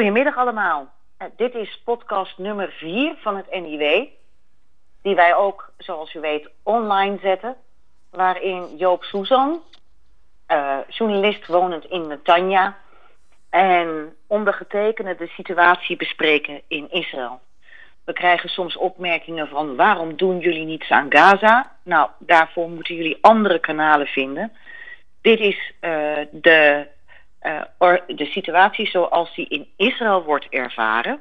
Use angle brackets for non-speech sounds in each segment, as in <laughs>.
Goedemiddag allemaal. Uh, dit is podcast nummer 4 van het NIW. Die wij ook, zoals u weet, online zetten. Waarin Joop Soezan, uh, journalist wonend in Netanya. En ondergetekende de situatie bespreken in Israël. We krijgen soms opmerkingen van waarom doen jullie niets aan Gaza? Nou, daarvoor moeten jullie andere kanalen vinden. Dit is uh, de uh, de situatie zoals die in Israël wordt ervaren.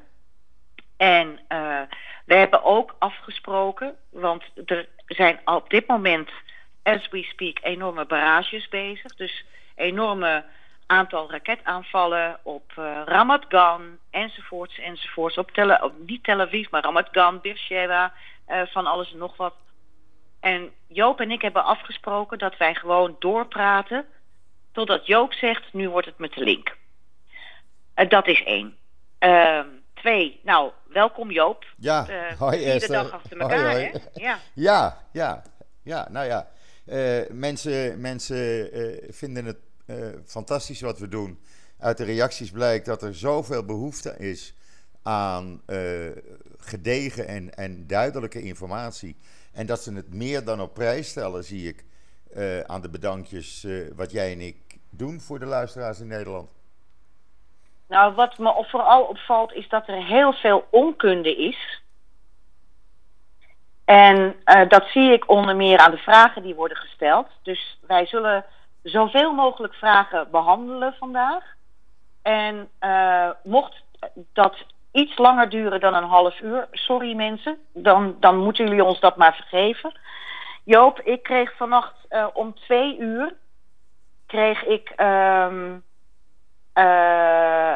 En uh, we hebben ook afgesproken, want er zijn op dit moment, as we speak, enorme barrages bezig. Dus enorme aantal raketaanvallen op uh, Ramat Gan enzovoorts enzovoorts. Op, niet Tel Aviv, maar Ramat Gan, Beersheba, van alles en nog wat. En Joop en ik hebben afgesproken dat wij gewoon doorpraten Totdat Joop zegt, nu wordt het met de link. Uh, dat is één. Uh, twee, nou, welkom Joop. Ja, uh, hoi Esther. dag achter elkaar, hoi, hoi. hè? Ja. ja, ja, ja, nou ja. Uh, mensen mensen vinden het fantastisch wat we doen. Uit de reacties blijkt dat er zoveel behoefte is aan gedegen en, en duidelijke informatie. En dat ze het meer dan op prijs stellen, zie ik. Uh, aan de bedankjes uh, wat jij en ik doen voor de luisteraars in Nederland? Nou, wat me vooral opvalt is dat er heel veel onkunde is. En uh, dat zie ik onder meer aan de vragen die worden gesteld. Dus wij zullen zoveel mogelijk vragen behandelen vandaag. En mocht dat iets langer duren dan een half uur, sorry mensen, dan, dan moeten jullie ons dat maar vergeven. Joop, ik kreeg vannacht uh, om twee uur kreeg ik. Um, uh,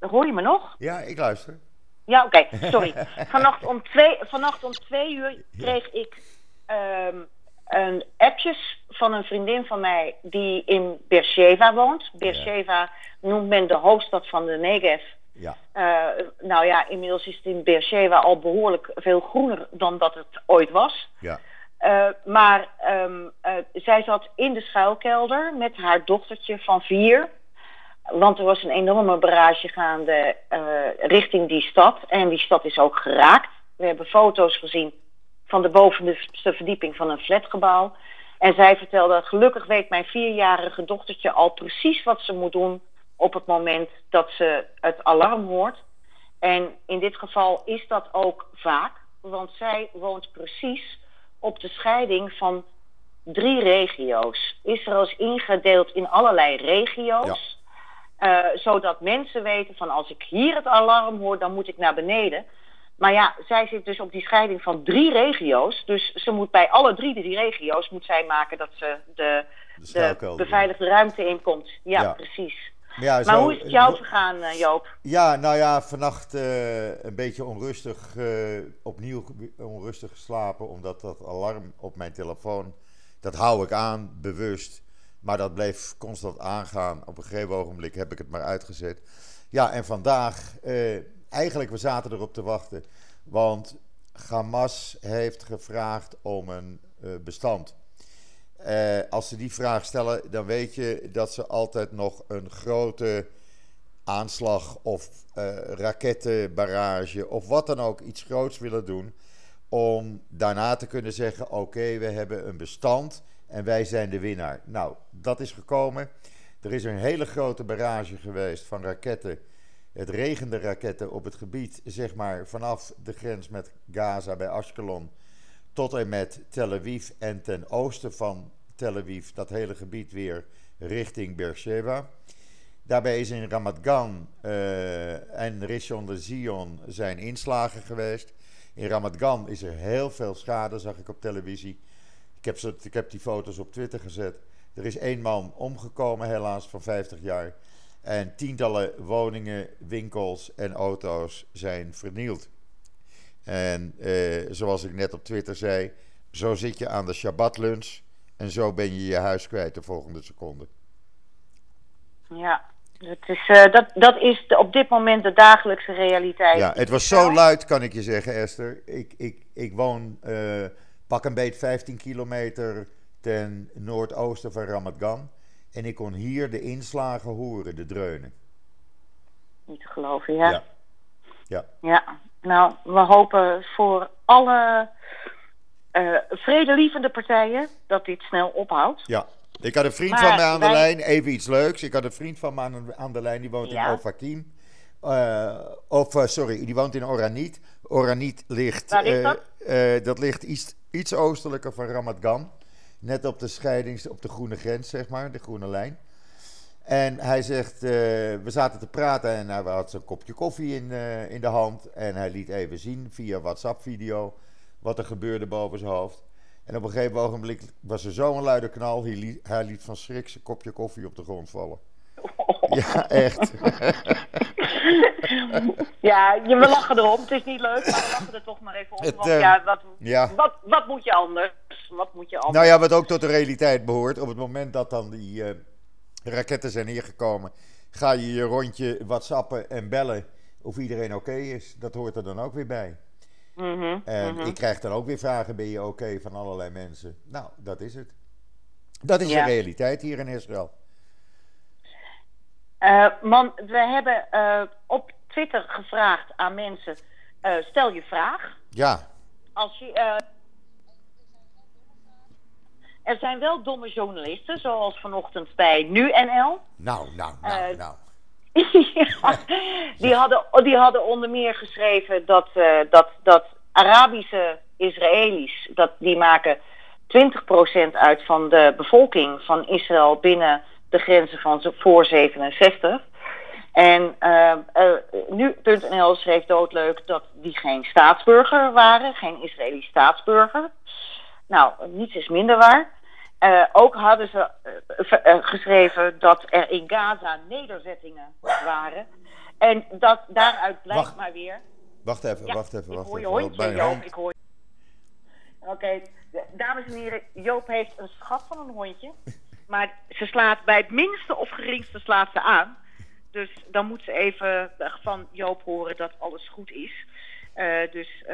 hoor je me nog? Ja, ik luister. Ja, oké, okay, <laughs> sorry. vannacht, om twee, vannacht om twee uur kreeg ik um, een appjes van een vriendin van mij die in Beersheva woont. Beersheva ja. noemt men de hoofdstad van de Negev. Ja. Uh, nou ja, inmiddels is het in Beersheva al behoorlijk veel groener dan dat het ooit was. Ja. Uh, maar um, uh, zij zat in de schuilkelder met haar dochtertje van vier. Want er was een enorme barrage gaande uh, richting die stad. En die stad is ook geraakt. We hebben foto's gezien van de bovenste verdieping van een flatgebouw. En zij vertelde, gelukkig weet mijn vierjarige dochtertje al precies wat ze moet doen op het moment dat ze het alarm hoort. En in dit geval is dat ook vaak, want zij woont precies op de scheiding van drie regio's. Israël is ingedeeld in allerlei regio's. Ja. Uh, zodat mensen weten van als ik hier het alarm hoor, dan moet ik naar beneden. Maar ja, zij zit dus op die scheiding van drie regio's. Dus ze moet bij alle drie die regio's moet zij maken dat ze de, de, de beveiligde ruimte inkomt. Ja, ja. precies. Ja, maar zo, hoe is het jou vergaan, uh, Joop? Ja, nou ja, vannacht uh, een beetje onrustig, uh, opnieuw onrustig geslapen, omdat dat alarm op mijn telefoon, dat hou ik aan, bewust. Maar dat bleef constant aangaan. Op een gegeven ogenblik heb ik het maar uitgezet. Ja, en vandaag, eigenlijk, we zaten erop te wachten, want Hamas heeft gevraagd om een bestand. Uh, als ze die vraag stellen, dan weet je dat ze altijd nog een grote aanslag of uh, rakettenbarrage of wat dan ook, iets groots willen doen. Om daarna te kunnen zeggen: oké, we hebben een bestand en wij zijn de winnaar. Nou, dat is gekomen. Er is een hele grote barrage geweest van raketten. Het regende raketten op het gebied, zeg maar vanaf de grens met Gaza bij Ashkelon tot en met Tel Aviv en ten oosten van Tel Aviv, dat hele gebied weer richting Beersheba. Daarbij is in Ramat Gan uh, en Rishon de Zion zijn inslagen geweest. In Ramat Gan is er heel veel schade, zag ik op televisie. Ik heb, zo, ik heb die foto's op Twitter gezet. Er is één man omgekomen, helaas, van 50 jaar. En tientallen woningen, winkels en auto's zijn vernield. En eh, zoals ik net op Twitter zei, zo zit je aan de Shabbat-lunch. En zo ben je je huis kwijt de volgende seconde. Ja, dat is, uh, dat, dat is op dit moment de dagelijkse realiteit. Ja, het was zo luid, kan ik je zeggen, Esther. Ik, ik, ik woon uh, pak een beet 15 kilometer ten noordoosten van Ramat Gan. En ik kon hier de inslagen horen, de dreunen. Niet te geloven, ja. Ja. Ja. Ja. Nou, we hopen voor alle eh, vredelievende partijen dat dit snel ophoudt. Ja. Ik had een vriend Maar van mij aan de wij- lijn, even iets leuks. Ik had een vriend van mij aan, aan de lijn, die woont Ja. in Ofakim. Eh, of, eh, sorry, die woont in Oraniet. Oraniet ligt... Waar dat? dat ligt iets, iets oostelijker van Ramat Gan. Net op de scheidings, op de groene grens, zeg maar, de groene lijn. En hij zegt, eh, we zaten te praten en hij had zijn kopje koffie in, eh, in de hand. En hij liet even zien via WhatsApp-video wat er gebeurde boven zijn hoofd. En op een gegeven ogenblik was er zo'n luide knal, hij liet, hij liet van schrik zijn kopje koffie op de grond vallen. Ja, echt. <laughs> Ja, je, we lachen erom. Het is niet leuk, maar we lachen er toch maar even om. Het, eh, ja, wat, ja. Wat, wat moet je anders? Wat moet je anders? Nou ja, wat ook tot de realiteit behoort. Op het moment dat dan die eh, raketten zijn neergekomen, ga je je rondje whatsappen en bellen of iedereen oké is. Dat hoort er dan ook weer bij. Mhm, En mhm. ik krijg dan ook weer vragen, ben je oké van allerlei mensen. Nou, dat is het. Dat is Ja. de realiteit hier in Israël. Eh, man, we hebben eh, op Twitter gevraagd aan mensen: eh, stel je vraag. Ja, Als je, er zijn wel domme journalisten, zoals vanochtend bij NuNL. nou, nou, nou, Eh, nou. <laughs> Ja, die, hadden, die hadden onder meer geschreven dat, eh, dat, dat Arabische Israëli's, dat, die maken 20% uit van de bevolking van Israël binnen de grenzen van voor 67. En eh, eh, nu.nl schreef doodleuk dat die geen staatsburger waren, geen Israëlisch staatsburger. Nou, niets is minder waar. Eh, ook hadden ze eh, eh, geschreven dat er in Gaza nederzettingen waren. En dat daaruit blijkt Wacht. maar weer. Wacht even, Ja, wacht even, ik wacht hoor je even. mijn Joop. Ik hoor... Oké, dames en heren, Joop heeft een schat van een hondje. <laughs> Maar ze slaat bij het minste of geringste slaat ze aan. Dus dan moet ze even van Joop horen dat alles goed is. Dus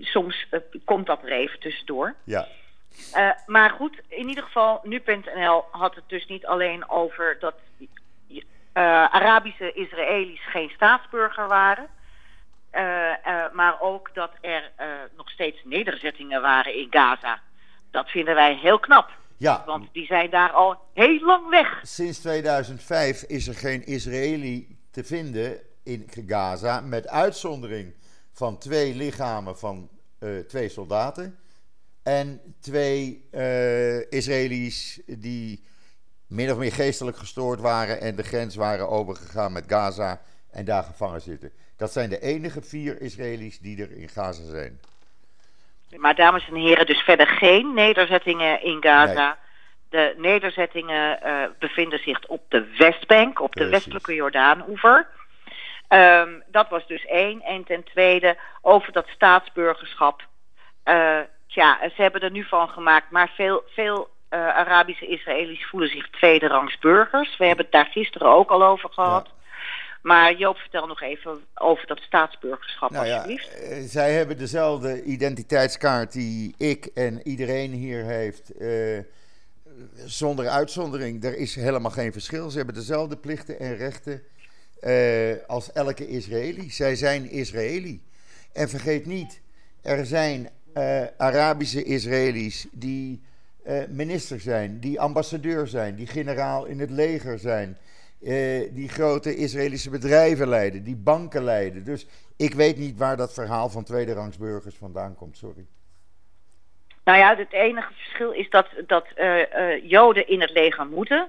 soms komt dat er even tussendoor. Ja, Eh, maar goed, in ieder geval, nu.nl had het dus niet alleen over dat eh, Arabische Israëli's geen staatsburger waren. eh, maar ook dat er nog steeds nederzettingen waren in Gaza. Dat vinden wij heel knap, ja. want die zijn daar al heel lang weg. Sinds 2005 is er geen Israëli te vinden in Gaza, met uitzondering van twee lichamen van twee soldaten. En twee eh, Israëli's die min of meer geestelijk gestoord waren en de grens waren overgegaan met Gaza en daar gevangen zitten. Dat zijn de enige vier Israëli's die er in Gaza zijn. Maar dames en heren, dus verder geen nederzettingen in Gaza. De nederzettingen eh, bevinden zich op de Westbank, op de westelijke Jordaanoever. Ehm, dat was dus één. En ten tweede, over dat staatsburgerschap. Eh, tja, ze hebben er nu van gemaakt, maar veel, veel eh, Arabische Israëli's voelen zich tweederangs burgers. We hebben het daar gisteren ook al over gehad. Maar Joop, vertel nog even over dat staatsburgerschap, Nou ja, alsjeblieft. eh, zij hebben dezelfde identiteitskaart die ik en iedereen hier heeft. eh, zonder uitzondering. Er is helemaal geen verschil. Ze hebben dezelfde plichten en rechten als elke Israëli. Zij zijn Israëli. En vergeet niet, er zijn eh, Arabische Israëli's die eh, minister zijn, die ambassadeur zijn, die generaal in het leger zijn. eh, die grote Israëlische bedrijven leiden, die banken leiden. Dus ik weet niet waar dat verhaal van tweederangsburgers vandaan komt, sorry. Nou ja, het enige verschil is dat, dat Joden in het leger moeten.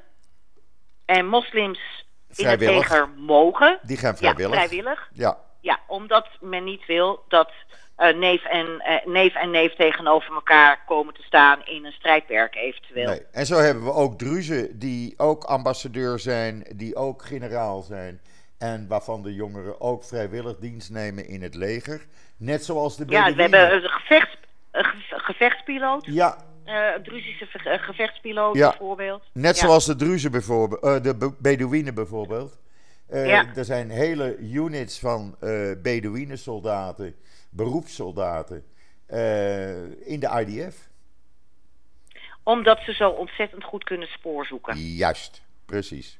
En moslims in het leger mogen. Die gaan vrijwillig. Ja, vrijwillig. Ja, Ja, omdat men niet wil dat neef, en, eh, neef en neef tegenover elkaar komen te staan in een strijdperk eventueel. nee. En zo hebben we ook Druzen die ook ambassadeur zijn, die ook generaal zijn. En waarvan de jongeren ook vrijwillig dienst nemen in het leger. Net zoals de ja, we hebben een, gevechts, een gevechtspiloot. Ja, eh, een Druzische ve- eh, gevechtspiloot Ja. bijvoorbeeld. Net Ja. zoals de Druzen bijvoorbeeld, eh, de Be- Bedouinen bijvoorbeeld. Eh, Ja. Er zijn hele units van eh Bedouinensoldaten, beroepssoldaten, eh, in de IDF. Omdat ze zo ontzettend goed kunnen spoorzoeken. Juist, precies.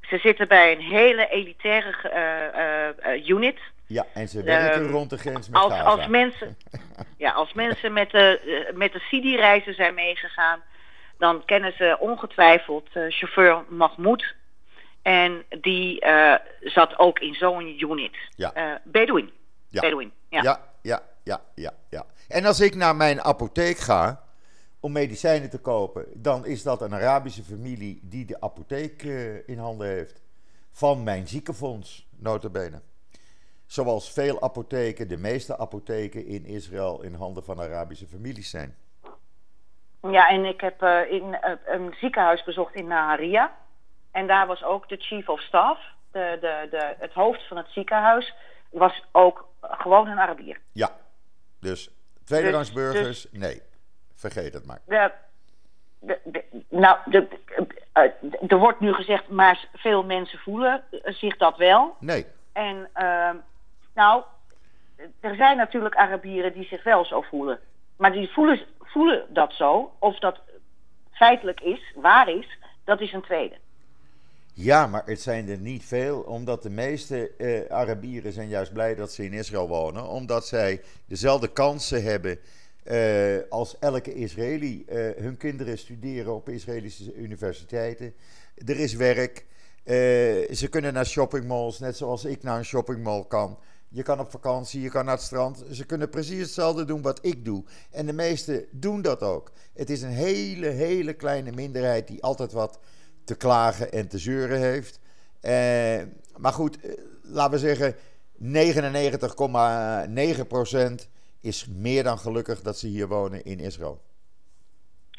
Ze zitten bij een hele elitaire eh, eh, unit. Ja, en ze werken Ehm, rond de grens met Als, Gaza. als mensen, <laughs> ja, als mensen met de, met de Sidi-reizen zijn meegegaan, dan kennen ze ongetwijfeld chauffeur Mahmoud. En die zat ook in zo'n unit. Ja. Bedouin. Ja. Bedouin, ja. Ja, ja, ja, ja, ja. En als ik naar mijn apotheek ga om medicijnen te kopen, dan is dat een Arabische familie die de apotheek eh, in handen heeft. Van mijn ziekenfonds, notabene. Zoals veel apotheken, de meeste apotheken in Israël in handen van Arabische families zijn. Ja, en ik heb eh, in, eh, een ziekenhuis bezocht in Naharia. En daar was ook de chief of staff, de, de, de, het hoofd van het ziekenhuis, was ook gewoon een Arabier. Ja, dus tweederangs Dus- burgers, nee, vergeet het maar. De, de, de- nou, de, eh, er wordt nu gezegd, maar veel mensen voelen zich dat wel. Nee, En ehm, nou, er zijn natuurlijk Arabieren die zich wel zo voelen. Maar die voelen, voelen dat zo. Of dat feitelijk is, waar is, dat is een tweede. Ja, maar het zijn er niet veel, omdat de meeste eh, Arabieren zijn juist blij dat ze in Israël wonen, omdat zij dezelfde kansen hebben eh, als elke Israëli. Eh, hun kinderen studeren op Israëlische universiteiten, er is werk, ze kunnen naar shoppingmalls, net zoals ik naar een shoppingmall kan. Je kan op vakantie, je kan naar het strand. Ze kunnen precies hetzelfde doen wat ik doe. En de meesten doen dat ook. Het is een hele, hele kleine minderheid die altijd wat te klagen en te zeuren heeft. Eh, maar goed, eh, laten we zeggen, 99,9% is meer dan gelukkig dat ze hier wonen in Israël.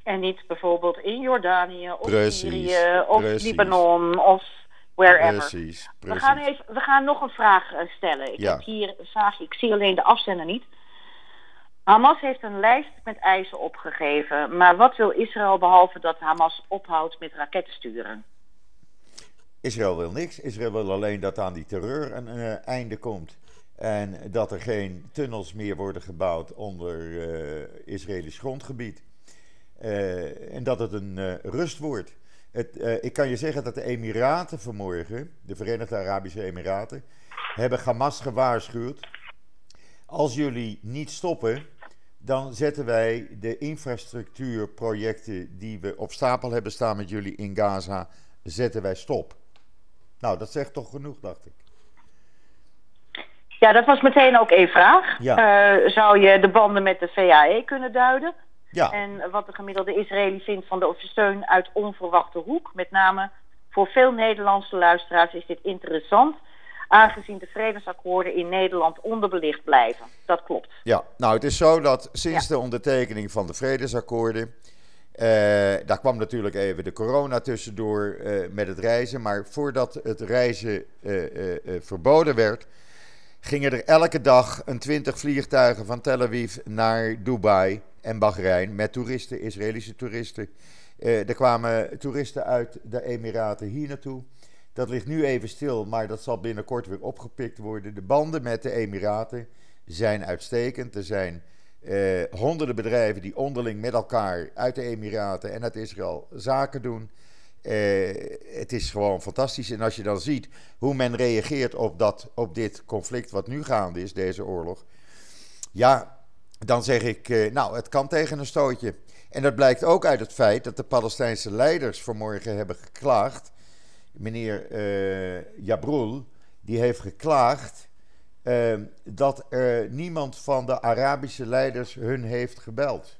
En niet bijvoorbeeld in Jordanië of Precies, Syrië of precies. Libanon of wherever. Precies, We gaan, even, we gaan nog een vraag eh, stellen. Ik Ja. heb hier een vraag, ik zie alleen de afzender niet. Hamas heeft een lijst met eisen opgegeven. Maar wat wil Israël behalve dat Hamas ophoudt met raketten sturen? Israël wil niks. Israël wil alleen dat aan die terreur een eh, einde komt. En dat er geen tunnels meer worden gebouwd onder eh, Israëlisch grondgebied. Eh, en dat het een rust wordt. Het, ik kan je zeggen dat de Emiraten vanmorgen, de Verenigde Arabische Emiraten, hebben Hamas gewaarschuwd. Als jullie niet stoppen, dan zetten wij de infrastructuurprojecten die we op stapel hebben staan met jullie in Gaza, zetten wij stop. Nou, dat zegt toch genoeg, dacht ik. Ja, dat was meteen ook één vraag. Ja. Eh, zou je de banden met de VAE kunnen duiden? Ja, En wat de gemiddelde Israëli vindt van de steun uit onverwachte hoek. Met name voor veel Nederlandse luisteraars is dit interessant. Aangezien de vredesakkoorden in Nederland onderbelicht blijven. Dat klopt. ja, nou het is zo dat sinds de ondertekening van de vredesakkoorden, eh, daar kwam natuurlijk even de corona tussendoor eh, met het reizen, maar voordat het reizen eh, verboden werd, gingen er elke dag een twintig vliegtuigen van Tel Aviv naar Dubai en Bahrein met toeristen, Israëlische toeristen. Er kwamen toeristen uit de Emiraten hier naartoe. Dat ligt nu even stil, maar dat zal binnenkort weer opgepikt worden. De banden met de Emiraten zijn uitstekend. Er zijn eh, honderden bedrijven die onderling met elkaar uit de Emiraten en uit Israël zaken doen. Eh, het is gewoon fantastisch. En als je dan ziet hoe men reageert op, dat, op dit conflict wat nu gaande is, deze oorlog. Ja, dan zeg ik, eh, nou, het kan tegen een stootje. En dat blijkt ook uit het feit dat de Palestijnse leiders vanmorgen hebben geklaagd. Meneer eh Jabrul, die heeft geklaagd eh, dat er niemand van de Arabische leiders hun heeft gebeld.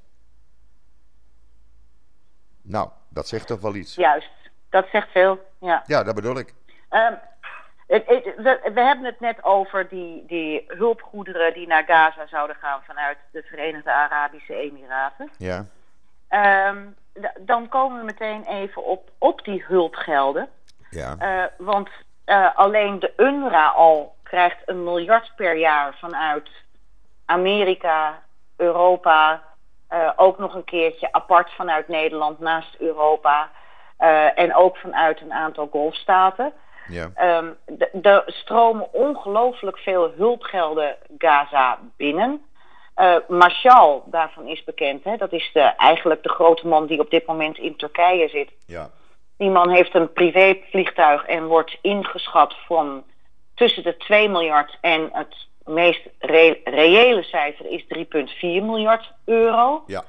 Nou, dat zegt toch wel iets. Juist. Dat zegt veel. Ja. Ja, dat bedoel ik. Ehm, het- het- we, we hebben het net over die, die hulpgoederen die naar Gaza zouden gaan vanuit de Verenigde Arabische Emiraten. Ja, Ehm, dan komen we meteen even op, op die hulpgelden. Ja, Eh, want eh, alleen de UNRWA al krijgt een miljard per jaar vanuit Amerika, Europa, eh, ook nog een keertje apart vanuit Nederland naast Europa en ook vanuit een aantal golfstaten. ja, Ehm, Er stromen ongelooflijk veel hulpgelden Gaza binnen. Eh Marshall, daarvan is bekend, hè, dat is de, eigenlijk de grote man die op dit moment in Turkije zit. ja. Die man heeft een privévliegtuig en wordt ingeschat van tussen de 2 miljard en het meest reële cijfer is 3,4 miljard euro. Ja.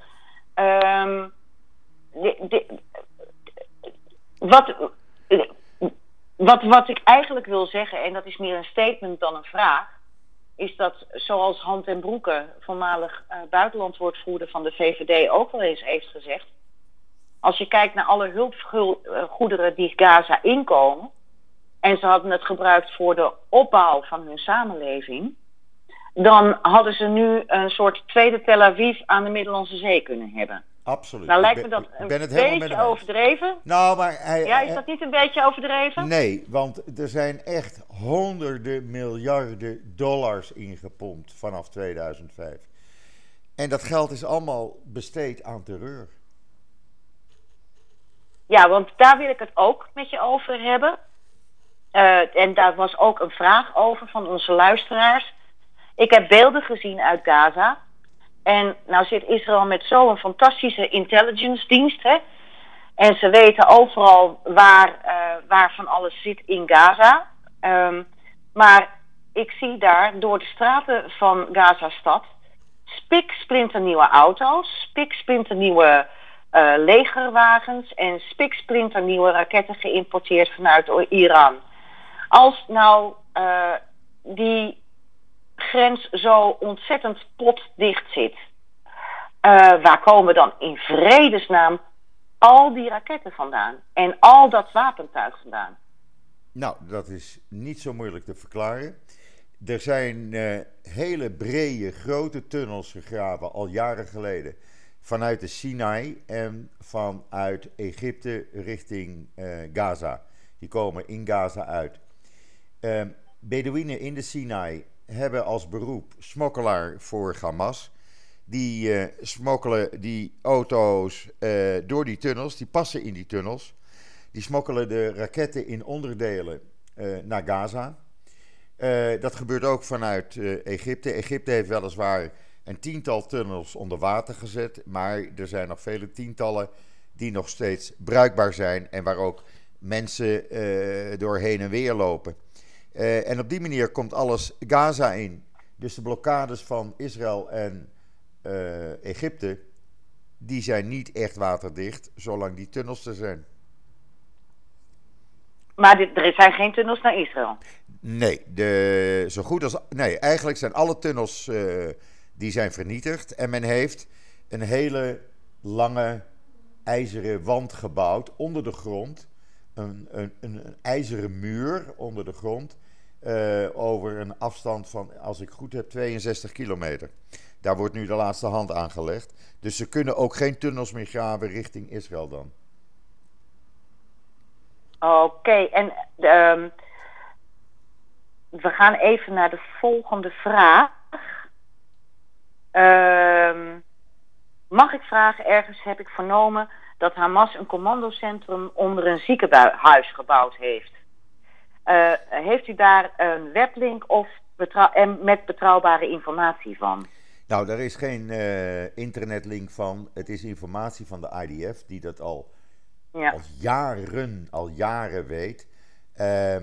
Ehm, wat, wat, wat ik eigenlijk wil zeggen, en dat is meer een statement dan een vraag, is dat zoals Hand en Broeke, voormalig uh, buitenlandwoordvoerder van de VVD, ook wel eens heeft gezegd. Als je kijkt naar alle hulpgoederen die Gaza inkomen, en ze hadden het gebruikt voor de opbouw van hun samenleving, dan hadden ze nu een soort tweede Tel Aviv aan de Middellandse Zee kunnen hebben. Absoluut. Nou lijkt me dat een beetje overdreven. Nou, maar hij, ja, is dat niet een beetje overdreven? Nee, want er zijn echt honderden miljarden dollars ingepompt vanaf 2005. En dat geld is allemaal besteed aan terreur. Ja, want daar wil ik het ook met je over hebben. Uh, en daar was ook een vraag over van onze luisteraars. Ik heb beelden gezien uit Gaza. En nou zit Israël met zo'n fantastische intelligence dienst. Hè? En ze weten overal waar, uh, waar van alles zit in Gaza. Um, maar ik zie daar door de straten van Gaza-stad splinternieuwe auto's, spik splinternieuwe uh, legerwagens en spik splinternieuwe raketten geïmporteerd vanuit Iran. Als nou uh, die grens zo ontzettend potdicht zit, uh, waar komen dan in vredesnaam al die raketten vandaan en al dat wapentuig vandaan? Nou, dat is niet zo moeilijk te verklaren. Er zijn hele brede, grote tunnels gegraven al jaren geleden. Vanuit de Sinai en vanuit Egypte richting uh, Gaza. Die komen in Gaza uit. Uh, Bedouinen in de Sinai hebben als beroep smokkelaar voor Hamas. Die uh, smokkelen die auto's uh, door die tunnels, die passen in die tunnels. Die smokkelen de raketten in onderdelen naar Gaza. dat gebeurt ook vanuit Egypte. Egypte heeft weliswaar een tiental tunnels onder water gezet, maar er zijn nog vele tientallen die nog steeds bruikbaar zijn en waar ook mensen door heen en weer lopen. Uh, en op die manier komt alles Gaza in. Dus de blokkades van Israël en uh, Egypte, die zijn niet echt waterdicht, zolang die tunnels er zijn. Maar dit, er zijn geen tunnels naar Israël? Nee, de, zo goed als. Nee, eigenlijk zijn alle tunnels uh, die zijn vernietigd. En men heeft een hele lange ijzeren wand gebouwd onder de grond. Een, een, een, ijzeren muur onder de grond. Uh, over een afstand van, als ik goed heb, 62 kilometer. Daar wordt nu de laatste hand aangelegd. Dus ze kunnen ook geen tunnels meer graven richting Israël dan. Oké, en um, we gaan even naar de volgende vraag. Um, mag ik vragen, ergens heb ik vernomen dat Hamas een commandocentrum onder een ziekenhuis gebouwd heeft. Uh, heeft u daar een weblink of en met betrouwbare informatie van? Nou, daar is geen uh, internetlink van. Het is informatie van de IDF, die dat al, ja. al jaren, al jaren weet. Uh,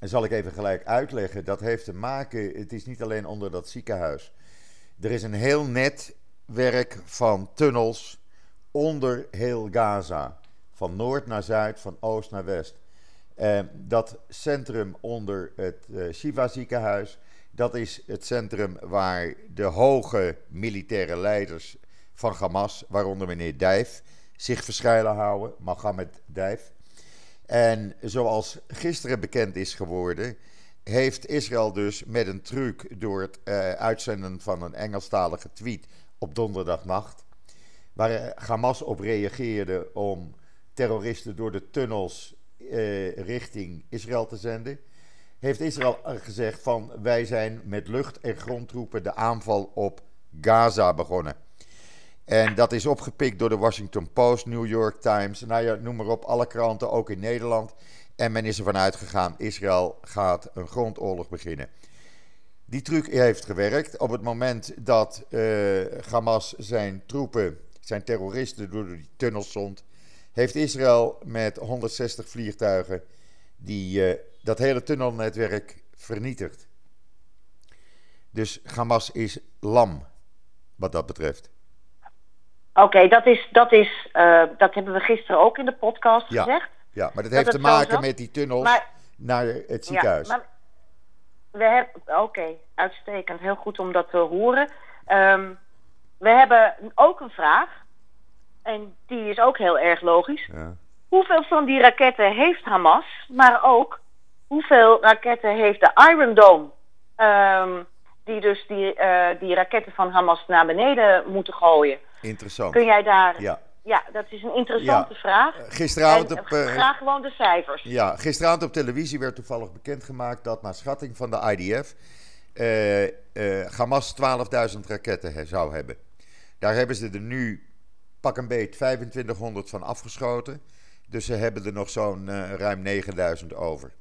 zal ik even gelijk uitleggen. Dat heeft te maken, het is niet alleen onder dat ziekenhuis. Er is een heel netwerk van tunnels onder heel Gaza. Van noord naar zuid, van oost naar west. Uh, dat centrum onder het uh, Shiva ziekenhuis dat is het centrum waar de hoge militaire leiders van Hamas, waaronder meneer Dijf, zich verschuilen houden. Mohammed Dijf. En zoals gisteren bekend is geworden, heeft Israël dus met een truc door het uh, uitzenden van een Engelstalige tweet op donderdagnacht, waar Hamas op reageerde om terroristen door de tunnels uh, richting Israël te zenden heeft Israël gezegd van wij zijn met lucht- en grondtroepen de aanval op Gaza begonnen. En dat is opgepikt door de Washington Post, New York Times, nou ja, noem maar op, alle kranten, ook in Nederland. En men is ervan uitgegaan, Israël gaat een grondoorlog beginnen. Die truc heeft gewerkt. Op het moment dat uh, Hamas zijn troepen, zijn terroristen door die tunnels zond, heeft Israël met 160 vliegtuigen die, uh, dat hele tunnelnetwerk vernietigd. Dus Hamas is lam, wat dat betreft. Oké, dat, is, dat, is, uh, dat hebben we gisteren ook in de podcast gezegd. Ja, maar dat, heeft te maken met die tunnels naar het ziekenhuis. Ja, maar we hebben, oké, uitstekend. Heel goed om dat te horen. Um, we hebben ook een vraag. En die is ook heel erg logisch. Ja. Hoeveel van die raketten heeft Hamas? Maar ook, hoeveel raketten heeft de Iron Dome? Um, die dus die, uh, die raketten van Hamas naar beneden moeten gooien. Interessant. Kun jij daar... Ja. Ja, dat is een interessante ja. vraag. Gisteravond op... Uh, graag gewoon de cijfers. Ja, gisteravond op televisie werd toevallig bekendgemaakt dat naar schatting van de IDF... Uh, uh, Hamas 12.000 raketten zou hebben. Daar hebben ze er nu pak een beet 2500 van afgeschoten. Dus ze hebben er nog zo'n ruim 9000 over.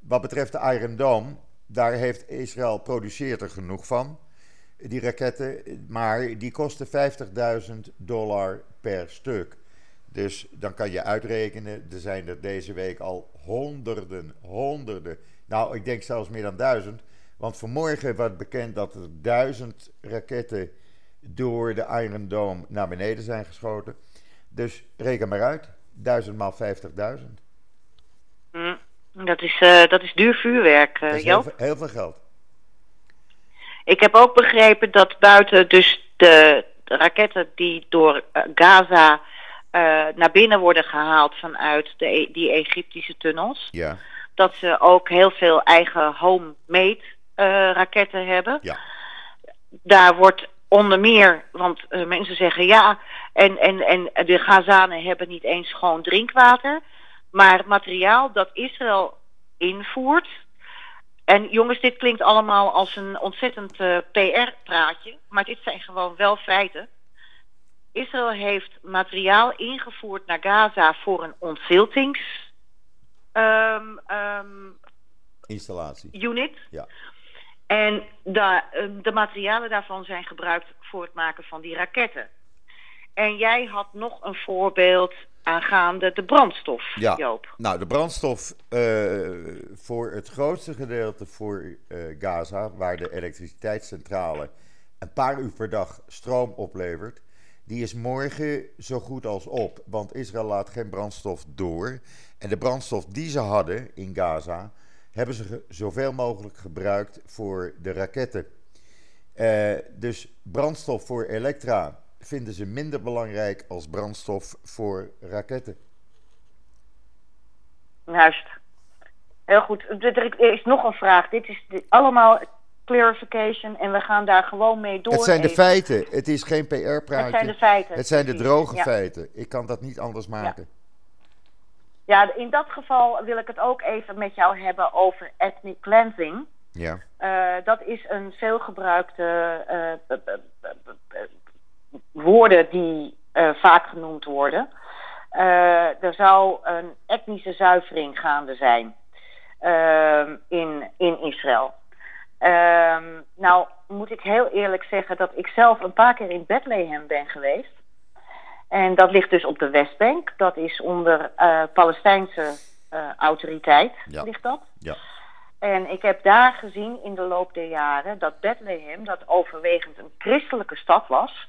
wat betreft de Iron Dome, daar heeft Israël produceert er genoeg van, die raketten. Maar die kosten 50.000 dollar per stuk. Dus dan kan je uitrekenen, er zijn er deze week al honderden, honderden. Nou, ik denk zelfs meer dan duizend. Want vanmorgen werd bekend dat er duizend raketten door de Iron Dome naar beneden zijn geschoten. Dus reken maar uit, duizend maal 50.000. Mm. Dat is, uh, dat is duur vuurwerk, uh, heel, heel, veel geld. Ik heb ook begrepen dat buiten dus de, raketten die door uh, Gaza naar binnen worden gehaald vanuit de, e-, die Egyptische tunnels, ja. dat ze ook heel veel eigen homemade raketten hebben. Ja. Daar wordt onder meer, want mensen zeggen ja, en, en, en de Gazanen hebben niet eens schoon drinkwater. Maar het materiaal dat Israël invoert. En jongens, dit klinkt allemaal als een ontzettend uh, PR-praatje. Maar dit zijn gewoon wel feiten. Israël heeft materiaal ingevoerd naar Gaza voor een ontziltings. Um, um, Installatie. Unit. Ja. En de, um, de materialen daarvan zijn gebruikt voor het maken van die raketten. En jij had nog een voorbeeld aangaande de brandstof, ja. Joop. Nou, de brandstof uh, voor het grootste gedeelte voor uh, Gaza, waar de elektriciteitscentrale een paar uur per dag stroom oplevert, die is morgen zo goed als op. Want Israël laat geen brandstof door. En de brandstof die ze hadden in Gaza, hebben ze zoveel mogelijk gebruikt voor de raketten. Uh, dus brandstof voor Elektra vinden ze minder belangrijk als brandstof voor raketten. Juist. Heel goed. Er is nog een vraag. Dit is allemaal clarification en we gaan daar gewoon mee door. Het zijn de feiten. Het is geen PR-praatje. Het zijn de feiten. Het zijn de droge feiten. Ik kan dat niet anders maken. Ja. ja. in dat geval wil ik het ook even met jou hebben over ethnic cleansing. Ja. Uh, dat is een veelgebruikte uh, woorden die uh, vaak genoemd worden. Uh, er zou een etnische zuivering gaande zijn uh, in, in Israël. Ehm, nou, moet ik heel eerlijk zeggen dat ik zelf een paar keer in Bethlehem ben geweest. En dat ligt dus op de Westbank. Dat is onder Palestijnse autoriteit, ja. ligt dat. Ja. En ik heb daar gezien in de loop der jaren dat Bethlehem, dat overwegend een christelijke stad was,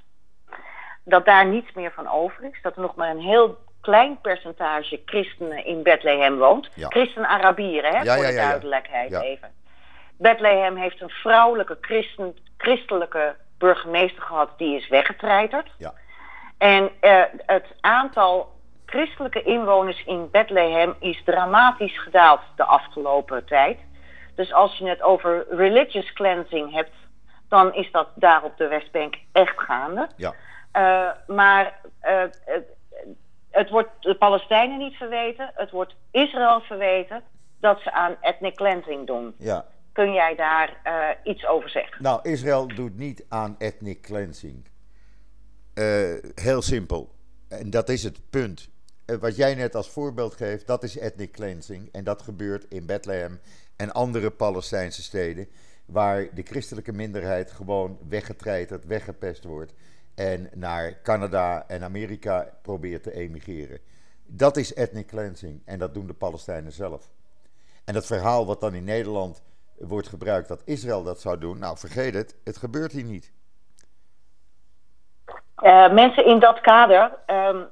dat daar niets meer van over is. Dat er nog maar een heel klein percentage christenen in Bethlehem woont. Christen-Arabieren, hè, voor de duidelijkheid even. Bethlehem heeft een vrouwelijke christen, christelijke burgemeester gehad, die is weggetreiterd. Ja. En uh, het aantal christelijke inwoners in Bethlehem is dramatisch gedaald de afgelopen tijd. Dus als je het over religious cleansing hebt, dan is dat daar op de Westbank echt gaande. Ja. Uh, maar uh, het, het, wordt de Palestijnen niet verweten, het wordt Israël verweten dat ze aan ethnic cleansing doen. Ja. Kun jij daar uh, iets over zeggen? Nou, Israël doet niet aan ethnic cleansing. heel simpel. En dat is het punt. wat jij net als voorbeeld geeft, dat is ethnic cleansing. En dat gebeurt in Bethlehem en andere Palestijnse steden. Waar de christelijke minderheid gewoon weggetreiterd, weggepest wordt en naar Canada en Amerika probeert te emigreren. Dat is ethnic cleansing en dat doen de Palestijnen zelf. En dat verhaal wat dan in Nederland wordt gebruikt dat Israël dat zou doen, nou vergeet het, het gebeurt hier niet. Uh, mensen in dat kader um,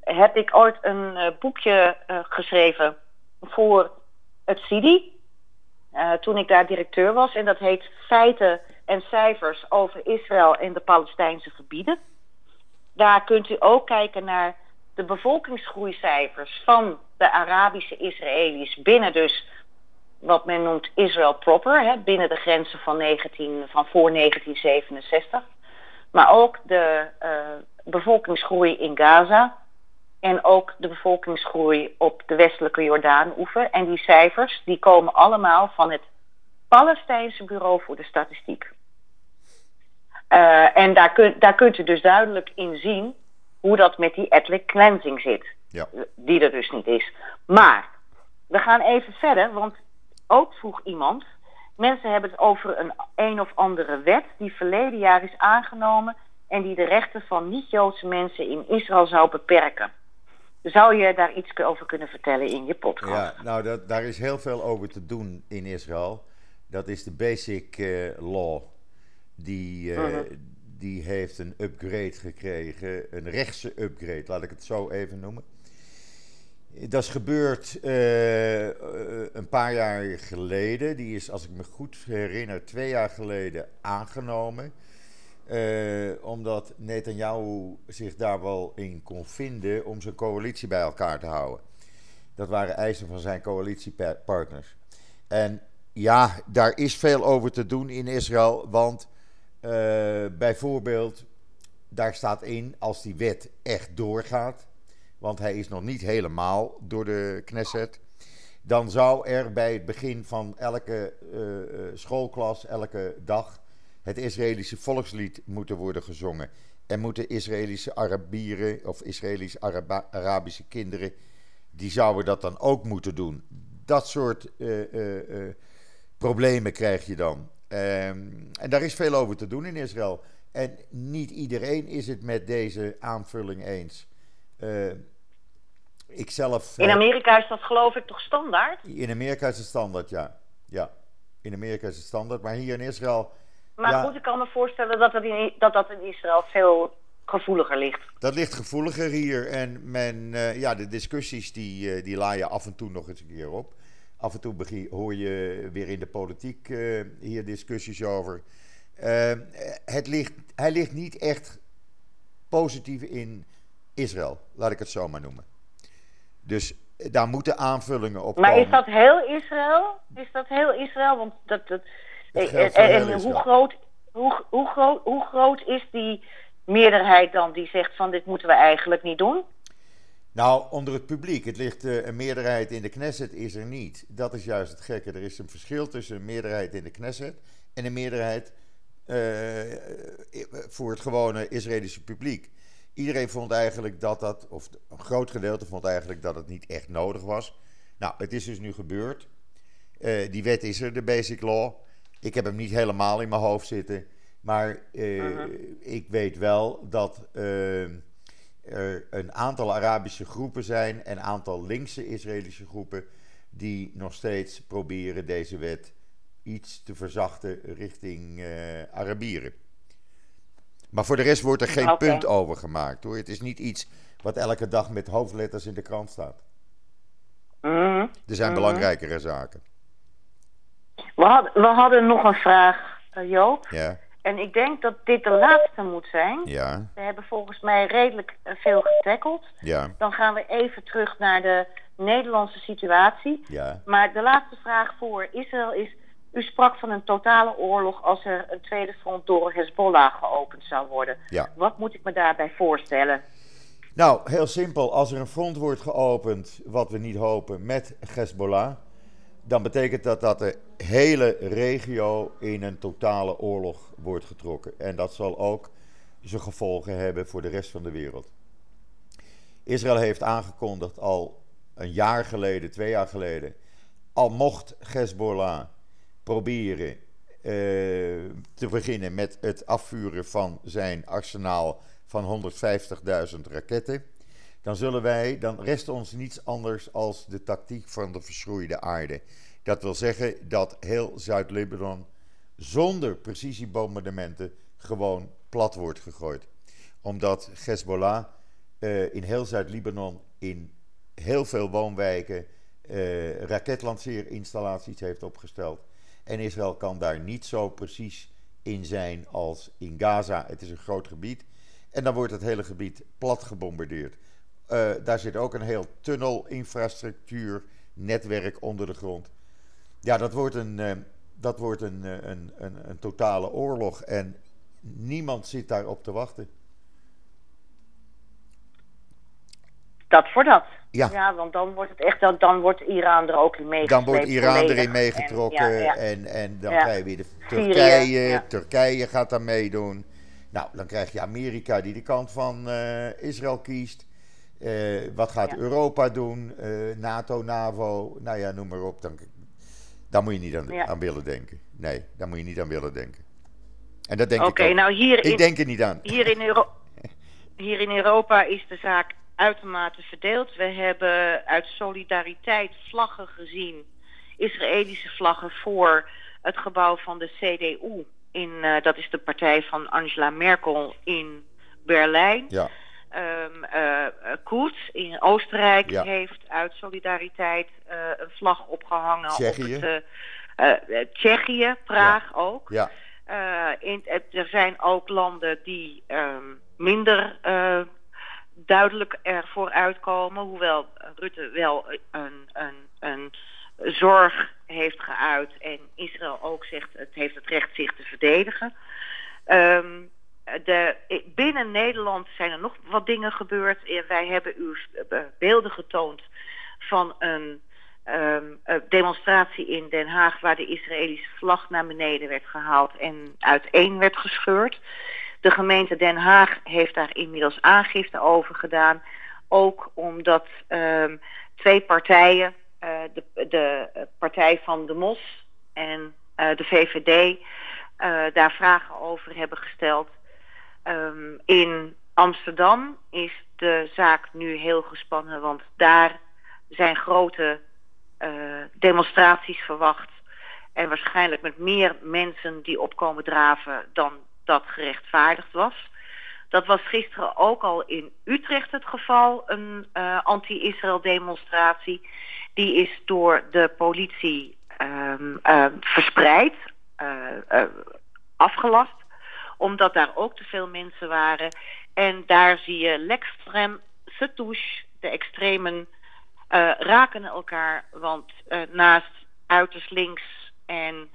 heb ik ooit een uh, boekje uh, geschreven voor het CIDI. toen ik daar directeur was. En dat heet Feiten en cijfers over Israël en de Palestijnse gebieden. Daar kunt u ook kijken naar de bevolkingsgroeicijfers van de Arabische Israëli's binnen dus wat men noemt Israël proper, hè, binnen de grenzen van, 19, van voor 1967. Maar ook de uh, bevolkingsgroei in Gaza en ook de bevolkingsgroei op de westelijke Jordaan-oever. En die cijfers die komen allemaal van het Palestijnse Bureau voor de Statistiek. Uh, en daar, kun, daar kunt u dus duidelijk in zien hoe dat met die ethnic cleansing zit. Ja. Die er dus niet is. Maar we gaan even verder, want ook vroeg iemand. Mensen hebben het over een een of andere wet die verleden jaar is aangenomen en die de rechten van niet-Joodse mensen in Israël zou beperken. Zou je daar iets over kunnen vertellen in je podcast? Ja, nou, dat, daar is heel veel over te doen in Israël. Dat is de Basic uh, Law. Die, uh, uh-huh. die heeft een upgrade gekregen, een rechtse upgrade, laat ik het zo even noemen. Dat is gebeurd uh, een paar jaar geleden. Die is, als ik me goed herinner, twee jaar geleden aangenomen. Uh, omdat Netanyahu zich daar wel in kon vinden om zijn coalitie bij elkaar te houden. Dat waren eisen van zijn coalitiepartners. En ja, daar is veel over te doen in Israël. Want uh, bijvoorbeeld, daar staat in, als die wet echt doorgaat. Want hij is nog niet helemaal door de Knesset. Dan zou er bij het begin van elke uh, schoolklas, elke dag het Israëlische volkslied moeten worden gezongen. En moeten Israëlische Arabieren of Israëlische Arabische kinderen, die zouden dat dan ook moeten doen. Dat soort problemen krijg je dan. Um, en daar is veel over te doen in Israël. En niet iedereen is het met deze aanvulling eens. ik zelf, in Amerika is dat geloof ik toch standaard? In Amerika is het standaard, ja. ja. In Amerika is het standaard, maar hier in Israël maar ja. goed, ik kan me voorstellen dat dat, in, dat dat in Israël veel gevoeliger ligt. Dat ligt gevoeliger hier. En men, uh, ja, de discussies die, uh, die laaien af en toe nog eens een keer op. Af en toe hoor je weer in de politiek uh, hier discussies over. het ligt, hij ligt niet echt positief in Israël, laat ik het zo maar noemen. Dus daar moeten aanvullingen op maar komen. Maar is dat heel Israël? Is dat heel Israël? Want dat, dat, en, en hoe, groot, hoe, hoe, groot, hoe groot is die meerderheid dan die zegt van dit moeten we eigenlijk niet doen? Nou, onder het publiek. Het ligt uh, een meerderheid in de Knesset is er niet. Dat is juist het gekke. Er is een verschil tussen een meerderheid in de Knesset en een meerderheid uh, voor het gewone Israëlische publiek. Iedereen vond eigenlijk dat dat, of een groot gedeelte vond eigenlijk dat het niet echt nodig was. Nou, het is dus nu gebeurd. Uh, die wet is er, de Basic Law. Ik heb hem niet helemaal in mijn hoofd zitten. Maar uh, uh-huh. ik weet wel dat er een aantal Arabische groepen zijn en een aantal linkse Israëlische groepen die nog steeds proberen deze wet iets te verzachten richting uh, Arabieren. Maar voor de rest wordt er geen okay. punt over gemaakt hoor. Het is niet iets wat elke dag met hoofdletters in de krant staat. -huh. Er zijn -huh. belangrijkere zaken. We hadden, we hadden nog een vraag, uh, Joop. Ja. En ik denk dat dit de laatste moet zijn. Ja. We hebben volgens mij redelijk uh, veel getackeld. Ja. Dan gaan we even terug naar de Nederlandse situatie. Ja. Maar de laatste vraag voor Israël is... U sprak van een totale oorlog als er een tweede front door Hezbollah geopend zou worden. Ja. Wat moet ik me daarbij voorstellen? Nou, heel simpel. Als er een front wordt geopend, wat we niet hopen, met Hezbollah dan betekent dat dat de hele regio in een totale oorlog wordt getrokken. En dat zal ook zijn gevolgen hebben voor de rest van de wereld. Israël heeft aangekondigd al een jaar geleden, twee jaar geleden, al mocht Hezbollah proberen uh, te beginnen met het afvuren van zijn arsenaal van 150.000 raketten, dan zullen wij, dan rest ons niets anders als de tactiek van de verschroeide aarde. Dat wil zeggen dat heel Zuid-Libanon zonder precisiebombardementen gewoon plat wordt gegooid. Omdat Hezbollah uh, in heel Zuid-Libanon in heel veel woonwijken uh, raketlanceerinstallaties heeft opgesteld. En Israël kan daar niet zo precies in zijn als in Gaza. Het is een groot gebied. En dan wordt het hele gebied plat gebombardeerd. Uh, daar zit ook een heel tunnelinfrastructuur, netwerk onder de grond. Ja, dat wordt een, uh, dat wordt een, een, een, een totale oorlog. En niemand zit daarop te wachten. Dat voor dat. Ja. ja, want dan wordt het echt, dan, dan wordt Iran er ook in meegetrokken. Dan wordt Iran erin meegetrokken en, ja, ja. en, en, dan krijg je weer de Turkije. Turkije gaat daar meedoen. Nou, dan krijg je Amerika die de kant van Israël kiest. Uh, wat gaat Europa doen? Uh, NATO, NAVO, nou ja, noem maar op. Dan, daar moet je niet aan, aan, willen denken. Nee, daar moet je niet aan willen denken. En dat denk okay, ik ook. Nou hier ik denk er niet aan. Hier in, Euro <laughs> hier in Europa is de zaak uitermate verdeeld. We hebben uit solidariteit vlaggen gezien, Israëlische vlaggen voor het gebouw van de CDU. In, uh, dat is de partij van Angela Merkel in Berlijn. Ja. Um, uh, Koets in Oostenrijk ja. heeft uit solidariteit uh, een vlag opgehangen. Tsjechië. Op het, Tsjechië, Praag ja. ook. Ja. in, er zijn ook landen die um, minder duidelijk ervoor uitkomen. Hoewel Rutte wel een, een, een zorg heeft geuit en Israël ook zegt het heeft het recht zich te verdedigen. Um, de, binnen Nederland zijn er nog wat dingen gebeurd. Eh, wij hebben u beelden getoond van een um, demonstratie in Den Haag waar de Israëlische vlag naar beneden werd gehaald en uiteen werd gescheurd. De gemeente Den Haag heeft daar inmiddels aangifte over gedaan. Ook omdat um, twee partijen, de, de, partij van de MOS en de VVD, daar vragen over hebben gesteld. Um, in Amsterdam is de zaak nu heel gespannen, want daar zijn grote demonstraties verwacht. En waarschijnlijk met meer mensen die opkomen draven dan dat gerechtvaardigd was. Dat was gisteren ook al in Utrecht het geval, een uh, anti-Israël demonstratie. Die is door de politie um, uh, verspreid, afgelast, omdat daar ook te veel mensen waren. En daar zie je l'extrem se touche, de extremen raken elkaar, want naast uiterst links en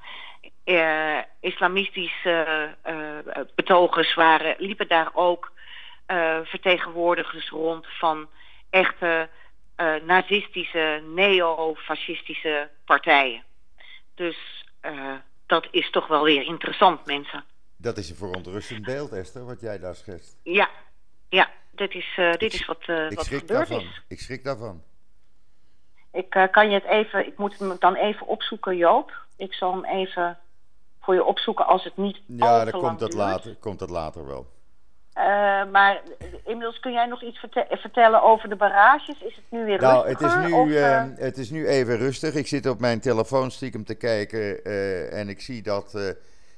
uh, islamistische uh, betogers waren, liepen daar ook uh, vertegenwoordigers rond van echte nazistische, neofascistische partijen. Dus dat is toch wel weer interessant, mensen. Dat is een verontrustend beeld, Esther, wat jij daar schetst. Ja, ja dit is, dit is wat, wat gebeurd daarvan. is. Ik schrik daarvan. Ik kan je het even, ik moet hem dan even opzoeken, Joop. Ik zal hem even voor je opzoeken als het niet Ja, dan komt dat, later, komt dat later wel. Maar inmiddels kun jij nog iets verte vertellen over de barrages? Is het nu weer nou, rustiger? Het is nu, het is nu even rustig. Ik zit op mijn telefoon stiekem te kijken en ik zie dat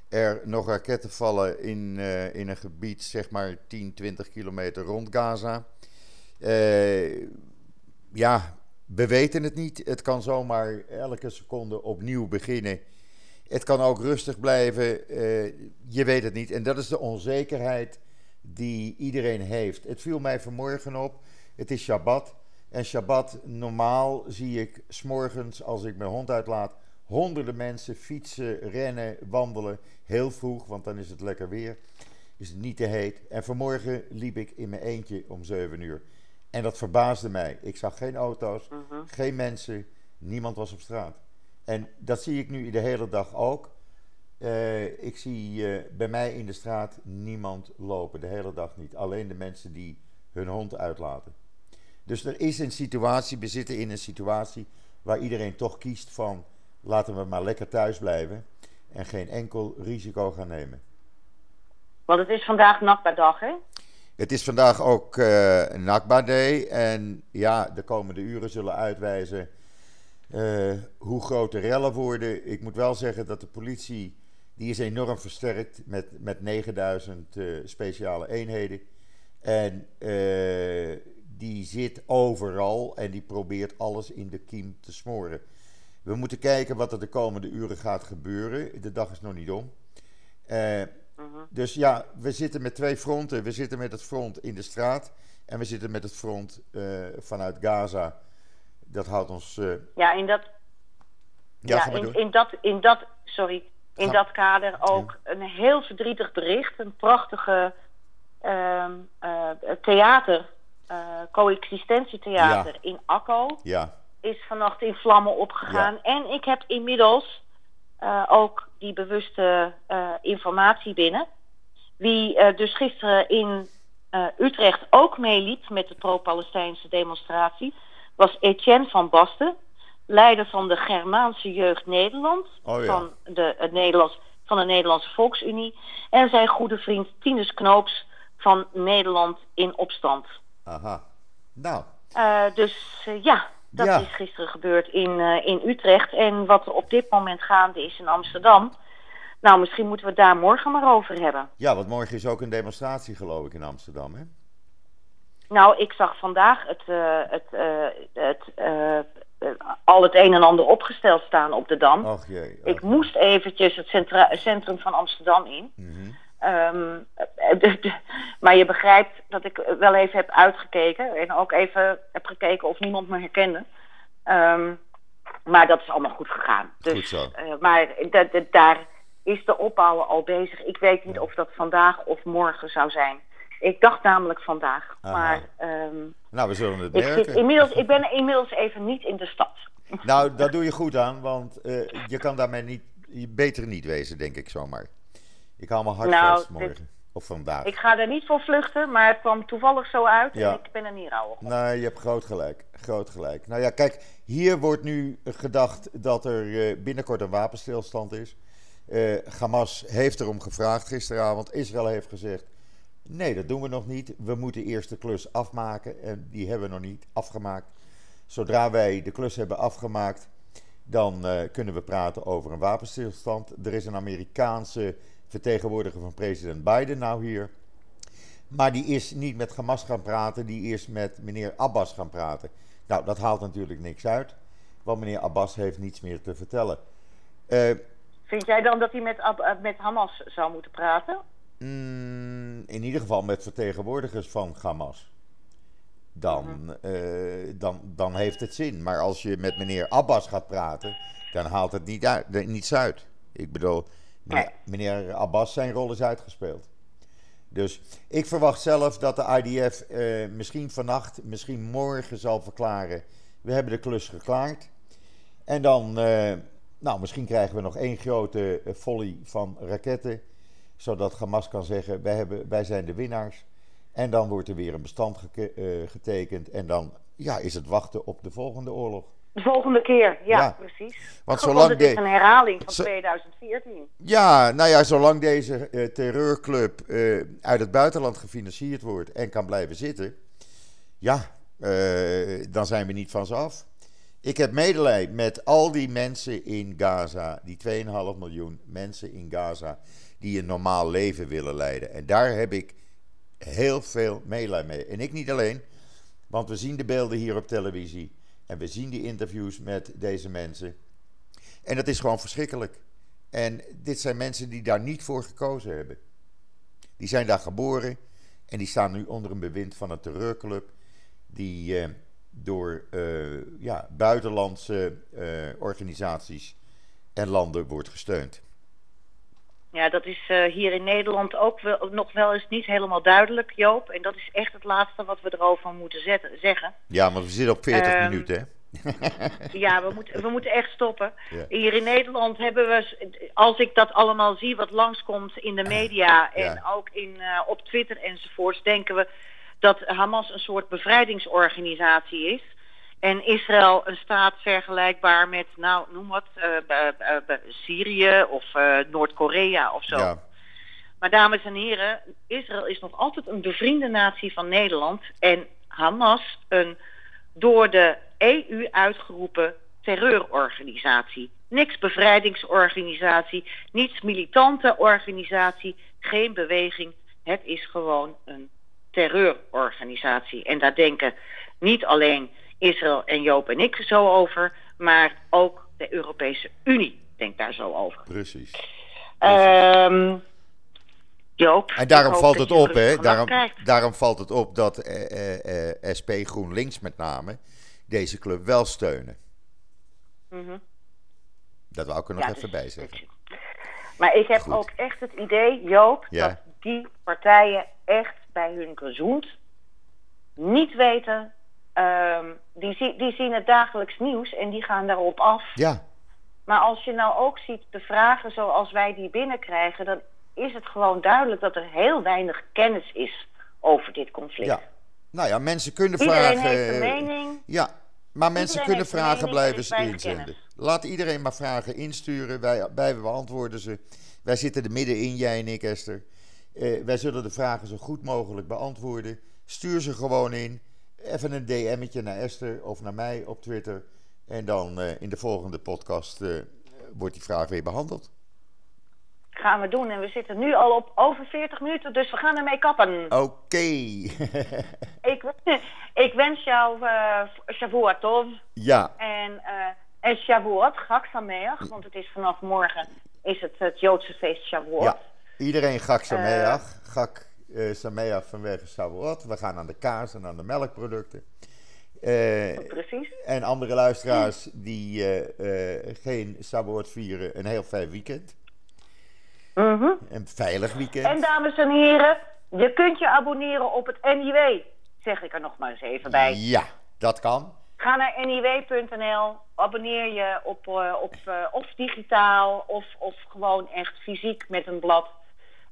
er nog raketten vallen in, in een gebied, zeg maar 10, 20 kilometer rond Gaza. ja, we weten het niet. Het kan zomaar elke seconde opnieuw beginnen. Het kan ook rustig blijven. Uh, je weet het niet. En dat is de onzekerheid die iedereen heeft. Het viel mij vanmorgen op. Het is Shabbat. En Shabbat, normaal zie ik s'morgens als ik mijn hond uitlaat. honderden mensen fietsen, rennen, wandelen. Heel vroeg, want dan is het lekker weer. Is het niet te heet. En vanmorgen liep ik in mijn eentje om 7 uur. En dat verbaasde mij. Ik zag geen auto's, -huh. geen mensen. Niemand was op straat. En dat zie ik nu de hele dag ook. Uh, ik zie uh, bij mij in de straat niemand lopen, de hele dag niet. Alleen de mensen die hun hond uitlaten. Dus er is een situatie, we zitten in een situatie waar iedereen toch kiest van laten we maar lekker thuis blijven en geen enkel risico gaan nemen. Want het is vandaag nachtbaardag, hè? Het is vandaag ook uh, Nakba Day. En ja, de komende uren zullen uitwijzen uh, hoe groot de rellen worden. Ik moet wel zeggen dat de politie, die is enorm versterkt met, met 9000 uh, speciale eenheden. En die zit overal en die probeert alles in de kiem te smoren. We moeten kijken wat er de komende uren gaat gebeuren. De dag is nog niet om. Uh, Dus ja, we zitten met twee fronten. We zitten met het front in de straat en we zitten met het front uh, vanuit Gaza. Dat houdt ons. Uh... Ja, in dat. Ja, ja in, in, dat, in dat. Sorry. In dat kader ook ja. een heel verdrietig bericht. Een prachtige ehm, theater uh, coexistentietheater ja. in Akko ja. Is vannacht in vlammen opgegaan. Ja. En ik heb inmiddels uh, ook die bewuste uh, informatie binnen. Wie dus gisteren in Utrecht ook meeliep met de pro-Palestijnse demonstratie, was Etienne van Basten, leider van de Germaanse Jeugd Nederland, oh, van, de, het Nederlands, van de Nederlandse Volksunie, en zijn goede vriend Tinus Knoops van Nederland in Opstand. Aha. Nou. Dus ja, dat ja. is gisteren gebeurd in, uh, in Utrecht. En wat er op dit moment gaande is in Amsterdam. Nou, misschien moeten we het daar morgen maar over hebben. Ja, want morgen is ook een demonstratie, geloof ik, in Amsterdam, hè? Nou, ik zag vandaag het, het, het, al het een en ander opgesteld staan op de Dam. Och jee. Och ik moest eventjes het centra- centrum van Amsterdam in. -hmm. Um, de, de, maar je begrijpt dat ik wel even heb uitgekeken en ook even heb gekeken of niemand me herkende. Um, maar dat is allemaal goed gegaan. Dus, goed zo. Uh, maar daar is de opbouw al bezig. Ik weet niet of dat vandaag of morgen zou zijn. Ik dacht namelijk vandaag. Aha. Maar um, nou, we zullen het ik, merken. zit inmiddels, ik <laughs> ben inmiddels even niet in de stad. Nou, daar doe je goed aan, want uh, je kan daarmee niet, beter niet wezen, denk ik zomaar. Ik haal mijn hart Nou, vast morgen. dit- Of vandaag. Ik ga er niet voor vluchten, maar het kwam toevallig zo uit Ja. en ik ben er niet op. Nee, je hebt groot gelijk. Groot gelijk. Nou ja, kijk, hier wordt nu gedacht dat er eh, binnenkort een wapenstilstand is. Eh, Hamas heeft erom gevraagd gisteravond. Israël heeft gezegd: nee, dat doen we nog niet. We moeten eerst de klus afmaken. En die hebben we nog niet afgemaakt. Zodra wij de klus hebben afgemaakt, dan eh, kunnen we praten over een wapenstilstand. Er is een Amerikaanse vertegenwoordiger van president Biden nou hier. Maar die is niet met Hamas gaan praten, die is met meneer Abbas gaan praten. Nou, dat haalt natuurlijk niks uit, want meneer Abbas heeft niets meer te vertellen. Eh, Vind jij dan dat hij met, eh, met Hamas zou moeten praten? mm, in ieder geval met vertegenwoordigers van Hamas. Dan, eh, dan, dan heeft het zin. Maar als je met meneer Abbas gaat praten, dan haalt het niet uit, niets uit. Ik bedoel, meneer, meneer Abbas zijn rol is uitgespeeld. Dus ik verwacht zelf dat de IDF eh, misschien vannacht, misschien morgen zal verklaren. We hebben de klus geklaard. En dan, eh, nou, misschien krijgen we nog één grote eh, volley van raketten. Zodat Hamas kan zeggen: wij, hebben, wij zijn de winnaars. En dan wordt er weer een bestand getekend. En dan ja, is het wachten op de volgende oorlog. De volgende keer, ja, Ja. precies. Want zolang het is een herhaling van Zo- 2014. Ja, nou ja, zolang deze eh, terreurclub eh, uit het buitenland gefinancierd wordt en kan blijven zitten, ja, eh, dan zijn we niet van ze af. Ik heb medelijden met al die mensen in Gaza, die 2,5 miljoen mensen in Gaza, die een normaal leven willen leiden. En daar heb ik heel veel medelijden mee. En ik niet alleen, want we zien de beelden hier op televisie en we zien die interviews met deze mensen. En dat is gewoon verschrikkelijk. En dit zijn mensen die daar niet voor gekozen hebben. Die zijn daar geboren en die staan nu onder een bewind van een terreurclub die eh, door eh, ja, buitenlandse eh, organisaties en landen wordt gesteund. Ja, dat is eh, hier in Nederland ook wel, nog wel eens niet helemaal duidelijk, Joop. En dat is echt het laatste wat we erover moeten zetten, zeggen. Ja, want we zitten op 40 Ehm, minuten, hè? <laughs> Ja, we moeten, we moeten echt stoppen. Ja. Hier in Nederland hebben we, als ik dat allemaal zie wat langskomt in de media en Ja. ook in, eh, op Twitter enzovoorts, denken we dat Hamas een soort bevrijdingsorganisatie is. En Israël een staat vergelijkbaar met, nou noem wat, eh, Syrië of eh, Noord-Korea of zo. Ja. Maar dames en heren, Israël is nog altijd een bevriende natie van Nederland. En Hamas een door de EU uitgeroepen terreurorganisatie. Niks bevrijdingsorganisatie, niets militante organisatie, geen beweging. Het is gewoon een terreurorganisatie. En daar denken niet alleen Israël en Joop en ik zo over, maar ook de Europese Unie denkt daar zo over. Precies. Ehm Joop. En daarom valt het op, hè? Daarom, krijgt. daarom valt het op dat eh, eh, eh, SP GroenLinks met name deze club wel steunen. Mhm. Dat wou ik er nog Ja, even dus- bij zeggen. Maar ik heb Goed. ook echt het idee, Joop, Ja. dat die partijen echt bij hun gezoend niet weten. Ehm, die, die zien het dagelijks nieuws en die gaan daarop af. Ja, Maar als je nou ook ziet de vragen zoals wij die binnenkrijgen, dan is het gewoon duidelijk dat er heel weinig kennis is over dit conflict. ja. Nou ja, mensen kunnen Iedereen vragen. heeft een eh, mening. Ja, maar mensen kunnen vragen blijven inzenden. Laat iedereen maar vragen insturen. Wij, wij beantwoorden ze. Wij zitten er middenin, jij en ik, Esther. Eh, wij zullen de vragen zo goed mogelijk beantwoorden. Stuur ze gewoon in. Even een DM'tje naar Esther of naar mij op Twitter. En dan eh, in de volgende podcast eh, wordt die vraag weer behandeld. Gaan we doen. En we zitten nu al op over 40 minuten, dus we gaan ermee kappen. Oké. <laughs> Ik, ik wens jou uh, Shavuot Tov. ja, En, uh, en Shavuot, Chag Sameach, want het is vanaf morgen is het het Joodse feest Shavuot. ja. Iedereen gak Sameach. Gak eh Sameach vanwege Shavuot. We gaan aan de kaas en aan de melkproducten. Eh, Precies. En andere luisteraars die eh, eh, geen Shavuot vieren, een heel fijn weekend. Mhm. Een veilig weekend. En dames en heren, je kunt je abonneren op het NIW, zeg ik er nog maar eens even bij. Ja, dat kan. Ga naar niw.nl, abonneer je op, uh, op uh, of digitaal of, of gewoon echt fysiek met een blad.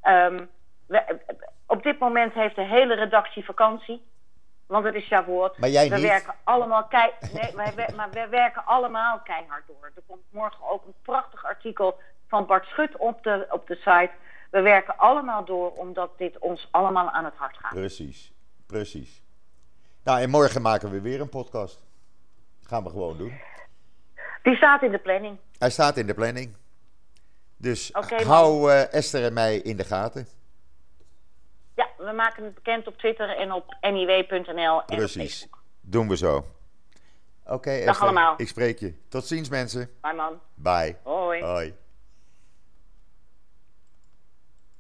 Um, we, op dit moment heeft de hele redactie vakantie. Want het is Shavuot. Maar jij we niet? werken allemaal kei <laughs> nee, wij, maar we werken allemaal keihard door. Er komt morgen ook een prachtig artikel van Bart Schut op de, op de site. We werken allemaal door omdat dit ons allemaal aan het hart gaat. Precies, precies. Nou, en morgen maken we weer een podcast. Gaan we gewoon doen. Die staat in de planning. Hij staat in de planning. Dus okay, hou uh, Esther en mij in de gaten. Ja, we maken het bekend op Twitter en op niw.nl. Precies. Doen we zo. Oké, okay, Dag allemaal. Ik spreek je. Tot ziens, mensen. Bye, man. Bye. Hoi. Hoi.